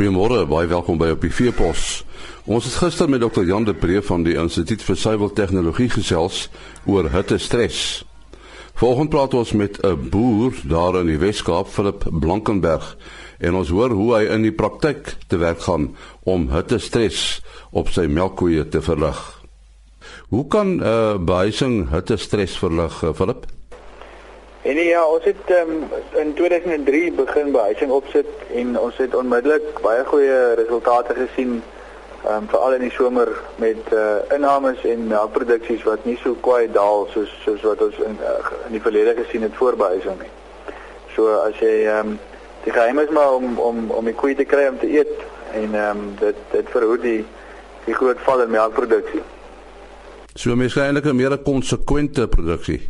Goeiemôre, baie welkom by op die Veepos. Ons het gister met Dr. Jan de Pre van die Instituut vir Suiwel Tegnologie gesels oor hittestres. Volgens praat ons met 'n boer daar in die Wes-Kaap, Philip Blankenberg, en ons hoor hoe hy in die praktyk te werk gaan om hittestres op sy melkkoeie te verlig. Hoe kan 'n uh, behuising hittestres verlig, uh, En ja, ons het um, in 2003 begin behuising opsit en ons het onmiddellik baie goeie resultate gesien um, veral in die somer met uh, innames en melkproduksies wat nie so kwai daal soos soos wat ons in, uh, in die verlede gesien het voor behuising nie. So as jy um, die geheim is maar om om om die koeie te kry om te eet en um, dit dit verhoed die die groot val in melkproduksie. So mens kry eintlik 'n meer konsekwente produksie.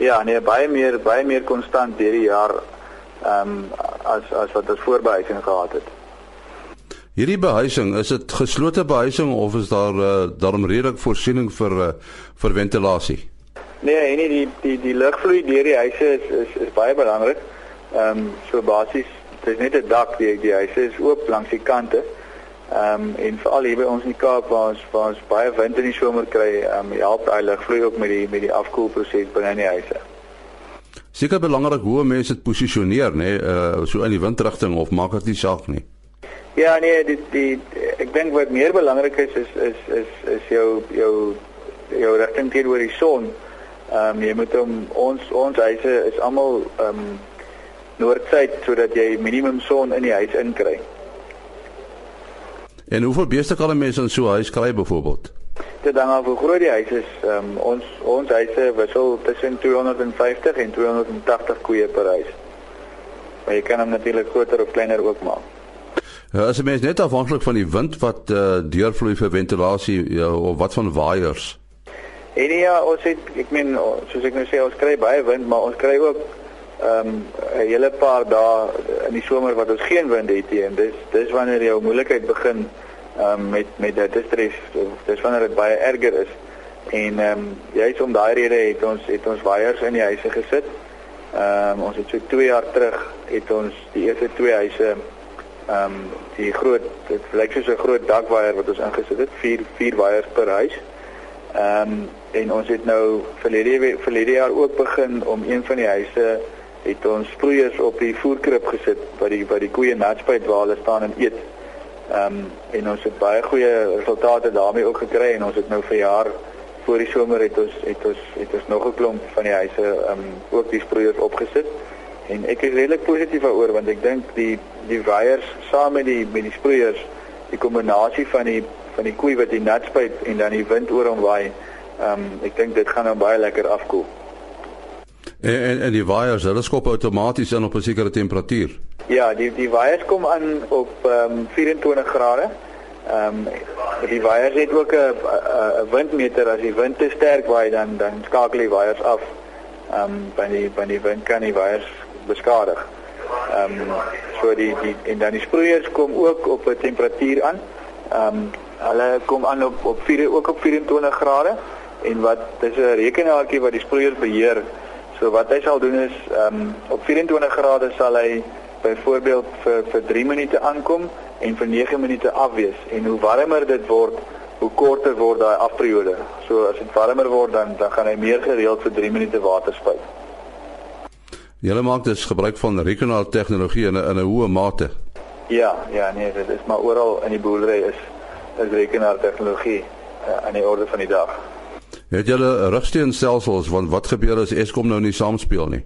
Ja, nee, baie meer baie meer konstant hierdie jaar ehm um, as as wat ons voorbehuising gehad het. Hierdie behuising, is dit geslote behuising of is daar uh, daarom redelik voorsiening vir uh, vir ventilasie? Nee, nee, die die die lugvloei deur die huise is is is baie belangrik. Ehm um, so basies, dit is net 'n dak, die die huise is oop langs die kante. Ehm um, en veral hier by ons in die Kaap waar ons waar ons baie wind in die somer kry, ehm um, help daai lugvloei ook met die met die afkoelproses binne in die huise. Seker belangrik hoe mense dit posisioneer, nê, nee, uh, so in die windrigting of maak dit nie saak nie. Ja, nee, dit die ek dink wat meer belangrik is is is is is jou jou jou rigting teenoor die son. Ehm um, jy moet om ons ons huise is almal ehm um, noord-suid sodat jy minimum son in die huis inkry. En hoeveel beeste kan 'n mens in so 'n huis kry byvoorbeeld? Dit hang af hoe groot die huis is. Um, ons ons huise wissel tussen 250 en 280 koeie per huis. Maar jy kan hom natuurlik groter of kleiner ook maak. Ja, as jy mens net afhanklik van die wind wat uh, deurvloei vir ventilasie ja, of wat van waaiers. En ja, ons het ek meen soos ek nou sê ons kry baie wind, maar ons kry ook ehm um, 'n hele paar dae in die somer wat ons geen wind het nie en dis dis wanneer jou moeilikheid begin um, met met dit stres dis wanneer dit baie erger is en ehm um, juist om daai rede het ons het ons waiers in die huise gesit. Ehm um, ons het so 2 jaar terug het ons die eerste twee huise ehm um, die groot dit lyk soos 'n groot dakwaier wat ons ingesit het, 4 4 waiers per huis. Ehm um, en ons het nou verlede verlede jaar ook begin om een van die huise het ons sproeiers op die voerkrib gesit wat die wat die koeie natspuit waar hulle staan en eet. Ehm um, en ons het baie goeie resultate daarmee ook gekry en ons het nou vir jaar voor die somer het ons het ons het ons nog 'n klomp van die huise ehm um, ook die sproeiers opgesit. En ek is redelik positief daaroor want ek dink die die waiers saam met die met die sproeiers, die kombinasie van die van die koei wat die natspuit en dan die wind oor hom waai, ehm um, ek dink dit gaan nou baie lekker afkoel. En en, en die waiers, hulle skop outomaties in op 'n sekere temperatuur. Ja, die die waiers kom aan op ehm um, 24 grade. Ehm um, die waiers het ook 'n 'n windmeter as die wind te sterk waai dan dan skakel die waiers af. Ehm um, by die by die wind kan die waiers beskadig. Ehm um, so die die en dan die sproeiers kom ook op 'n temperatuur aan. Ehm um, hulle kom aan op op 4 ook op 24 grade en wat dis 'n rekenaartjie wat die sproeiers beheer So wat hy sal doen is ehm um, op 24 grade sal hy byvoorbeeld vir vir 3 minute aankom en vir 9 minute afwees en hoe warmer dit word, hoe korter word daai afperiode. So as dit warmer word dan dan gaan hy meer gereeld vir 3 minute water spuit. Julle maak dus gebruik van rekenaar tegnologie in 'n in 'n hoë mate. Ja, ja nee, dit is maar oral in die boerdery is is rekenaar tegnologie uh, aan die orde van die dag. Het julle rugsteenstelsels want wat gebeur as Eskom nou nie saamspeel nie?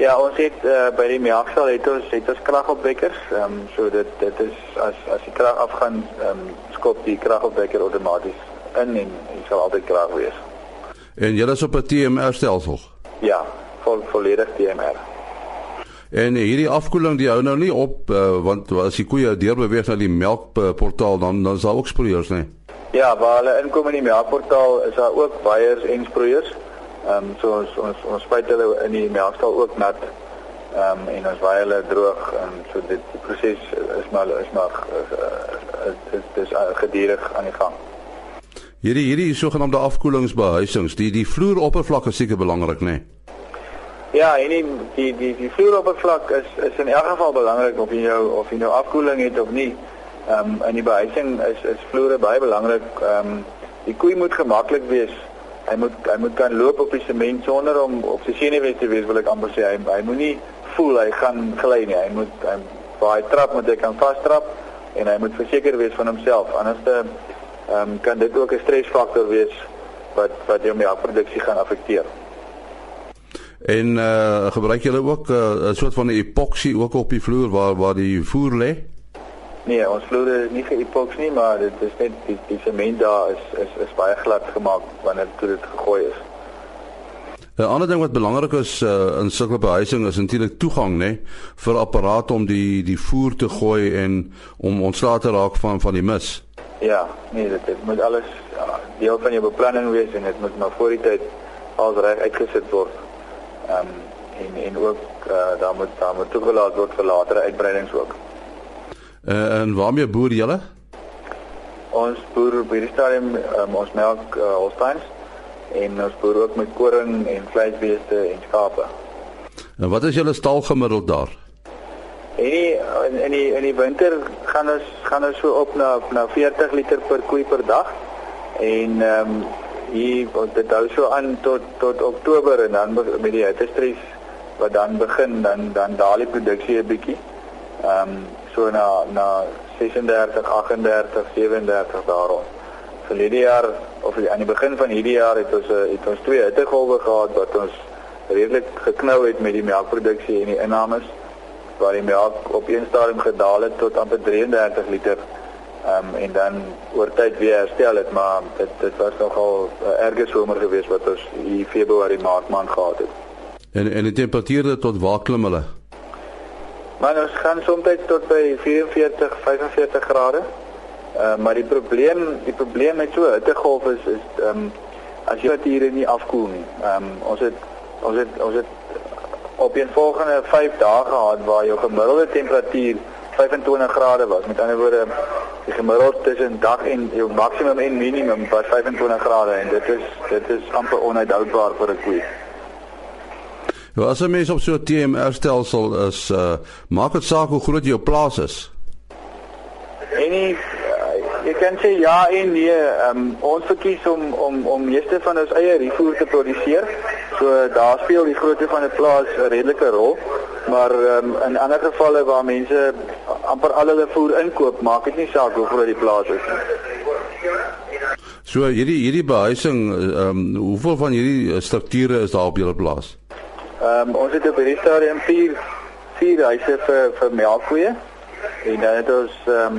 Ja, ons het uh, by die melkstal het ons het ons kragopwekkers. Ehm um, so dit dit is as as die krag afgaan, ehm um, skop die kragopwekker outomaties in en dit sal altyd krag wees. En julle is op 'n TMR stelsel? Ja, vol volledig TMR. En hierdie afkoeling die hou nou nie op uh, want as die koeie deurbeweeg na die melkportaal dan dan sal ook sproeiers nie. Ja, waar hulle inkom in die melkportaal is daar ook weiers en sproeiers. Ehm um, so ons ons ons spuit hulle in die melkstal ook nat. Ehm um, en ons waai hulle droog en so dit die proses is maar is maar uh, dit is uh, gedurig aan die gang. Hierdie hierdie sogenaamde afkoelingsbehuisings, die die vloeroppervlak is seker belangrik, né? Nee? Ja, en die die die, die vloeroppervlak is is in elk geval belangrik of jy nou of jy nou afkoeling het of nie. Ehm um, in die behuising is is vloere baie belangrik. Ehm um, die koei moet gemaklik wees. Hy moet hy moet kan loop op die sement sonder om op sy senuwees te wees, wil ek amper sê. Hy hy moenie voel hy gaan gly nie. Hy moet hy baie trap moet hy kan vastrap en hy moet verseker wees van homself. Anders dan ehm um, kan dit ook 'n stresfaktor wees wat wat jou melkproduksie gaan affekteer. En uh gebruik julle ook uh, 'n uh, soort van epoxy ook op die vloer waar waar die voer lê? Nee, ons vloer is nie ge-epox nie, maar dit is net die die sement daar is is is baie glad gemaak wanneer dit gegooi is. 'n Ander ding wat belangrik is uh, in sulke behuising is natuurlik toegang, né, vir apparate om die die voer te gooi en om ontslae te raak van van die mis. Ja, nee, dit, dit moet alles ja, deel van jou beplanning wees en dit moet maar voor die tyd als reg uitgesit word. Ehm um, en en ook uh, daar moet daar moet toegelaat word vir latere uitbreidings ook. Uh, en waarmee boer julle? Ons boer by die stadium um, ons melk uh, Holsteins en ons boer ook met koring en vleisbeeste en skape. En wat is julle stal gemiddeld daar? En die, in in die in die winter gaan ons gaan ons so op na na 40 liter per koei per dag. En ehm um, hier dit hou so aan tot tot Oktober en dan met die hittestres wat dan begin dan dan daal die produksie 'n bietjie. Ehm um, so na na 36, 38, 37 daaroor. Verlede jaar of aan die begin van hierdie jaar het ons het ons twee hittegolwe gehad wat ons redelik geknou het met die melkproduksie en die innames waar die melk op een stadium gedaal het tot amper 33 liter Ehm um, en dan oor tyd weer herstel het, maar dit dit was nogal 'n uh, erge somer geweest wat ons hier Februarie maand maand gehad het. En en die temperature tot waar klim hulle? Maar ons gaan soms tot by 44, 45 grade. Ehm uh, maar die probleem, die probleem met so hittegolf is is ehm um, as jy dit hier nie afkoel nie. Ehm um, ons het ons het ons het op 'n volgende 5 dae gehad waar jou gemiddelde temperatuur 25 grade was. Met ander woorde, die gemiddeld tussen dag en jou maksimum en minimum was 25 grade en dit is dit is amper onuithoudbaar vir 'n koe. Ja, as 'n mens op so 'n TMR stelsel is, uh maak dit saak hoe groot jou plaas is. En nie, uh, jy kan sê ja en nee, um, ons verkies om om om meeste van ons eie rifoer te produseer. So daar speel die grootte van 'n plaas 'n redelike rol maar um, in ander gevalle waar mense amper al hulle voer inkoop, maak dit nie saak hoe groot die plaas is nie. So hierdie hierdie behuising, ehm um, hoeveel van hierdie strukture is daar op julle plaas? Ehm um, ons het op hierdie stadium 4 4 huise vir vir melkkoeie en dan het ons ehm um,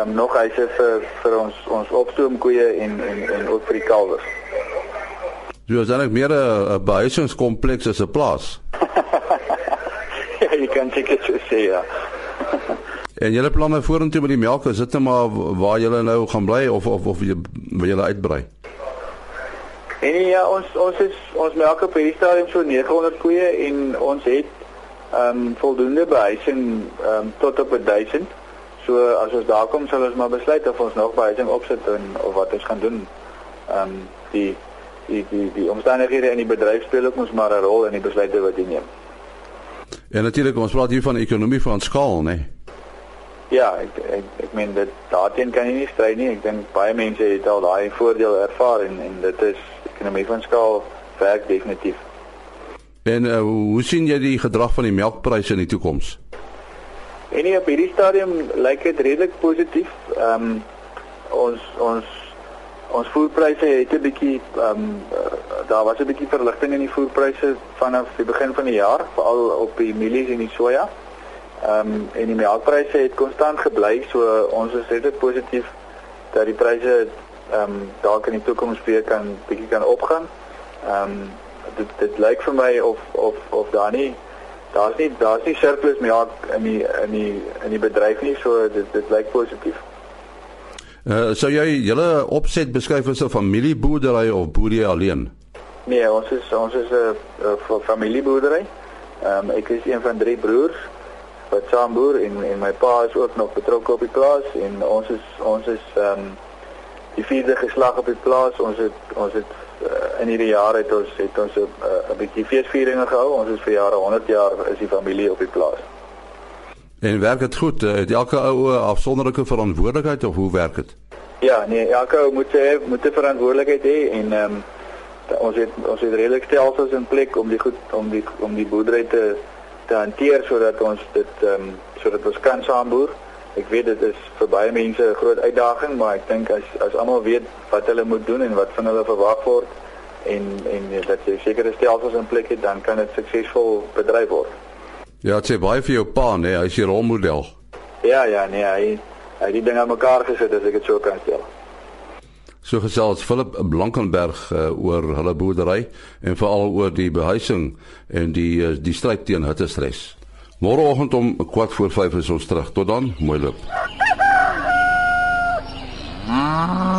um, nog huise vir vir ons ons opstoomkoeie en en en ook vir die kalwers. Jy is eintlik meer 'n behuisingskompleks as 'n plaas. jy kan seker so sê ja. en julle planne vorentoe met die melk, is dit net maar waar julle nou gaan bly of of of wil julle uitbrei? En ja, ons ons is ons melk op hierdie stadium so 900 koeie en ons het ehm um, voldoende behuising ehm um, tot op 1000. So as ons daar kom sal ons maar besluit of ons nog behuising opsit en of wat ons gaan doen. Ehm um, die die die die omstandighede in die bedryf speel ook ons maar 'n rol in die besluite wat jy neem. En natuurlik ons praat hier van ekonomie van skaal, né? Nee? Ja, ek ek ek meen dit daarteen kan jy nie stry nie. Ek dink baie mense het al daai voordeel ervaar en en dit is ekonomie van skaal werk definitief. En uh, hoe sien jy die gedrag van die melkpryse in die toekoms? En nie op hierdie stadium lyk dit redelik positief. Ehm um, ons ons ons voerpryse het 'n bietjie ehm um, daar was 'n bietjie verligting in die voerpryse vanaf die begin van die jaar, veral op die mielies en die soja. Ehm um, en die melkpryse het konstant gebly, so ons is redelik positief dat die pryse ehm um, dalk in die toekoms weer kan bietjie kan opgaan. Ehm um, dit dit lyk vir my of of of daar nie daar's nie daar's nie surplus melk in die in die in die bedryf nie, so dit dit lyk positief. Uh, sou jy julle opset beskryf as 'n familieboerdery of boer jy alleen? Nee, ons is ons is 'n familieboerdery. Ehm um, ek is een van drie broers wat saam boer en en my pa is ook nog betrokke op die plaas en ons is ons is ehm um, die vierde geslag op die plaas. Ons het ons het uh, in hierdie jaar het ons het ons 'n uh, 'n bietjie feesvieringe gehou. Ons is vir jare 100 jaar is die familie op die plaas. En werk dit goed? Het elke ou 'n afsonderlike verantwoordelikheid of hoe werk dit? Ja, nee, elke ou moet sê moet 'n verantwoordelikheid hê en ehm um, ons het ons het redelik stelsels in plek om die goed om die om die boerdery te te hanteer sodat ons dit ehm um, sodat ons kan saamboer. Ek weet dit is vir baie mense 'n groot uitdaging, maar ek dink as as almal weet wat hulle moet doen en wat van hulle verwag word en en dat jy sekere stelsels in plek het, dan kan dit suksesvol bedryf word. Ja, dit sê baie vir jou pa, nee, hy is die rolmodel. Ja, ja, nee, hy hy het die ding aan mekaar gesit as ek dit so kan stel. So gesels Philip Blankenberg uh, oor hulle boerdery en veral oor die behuising en die uh, die stryd teen hittestres. Môreoggend om 4 voor 5 is ons terug. Tot dan, mooi loop. Ah.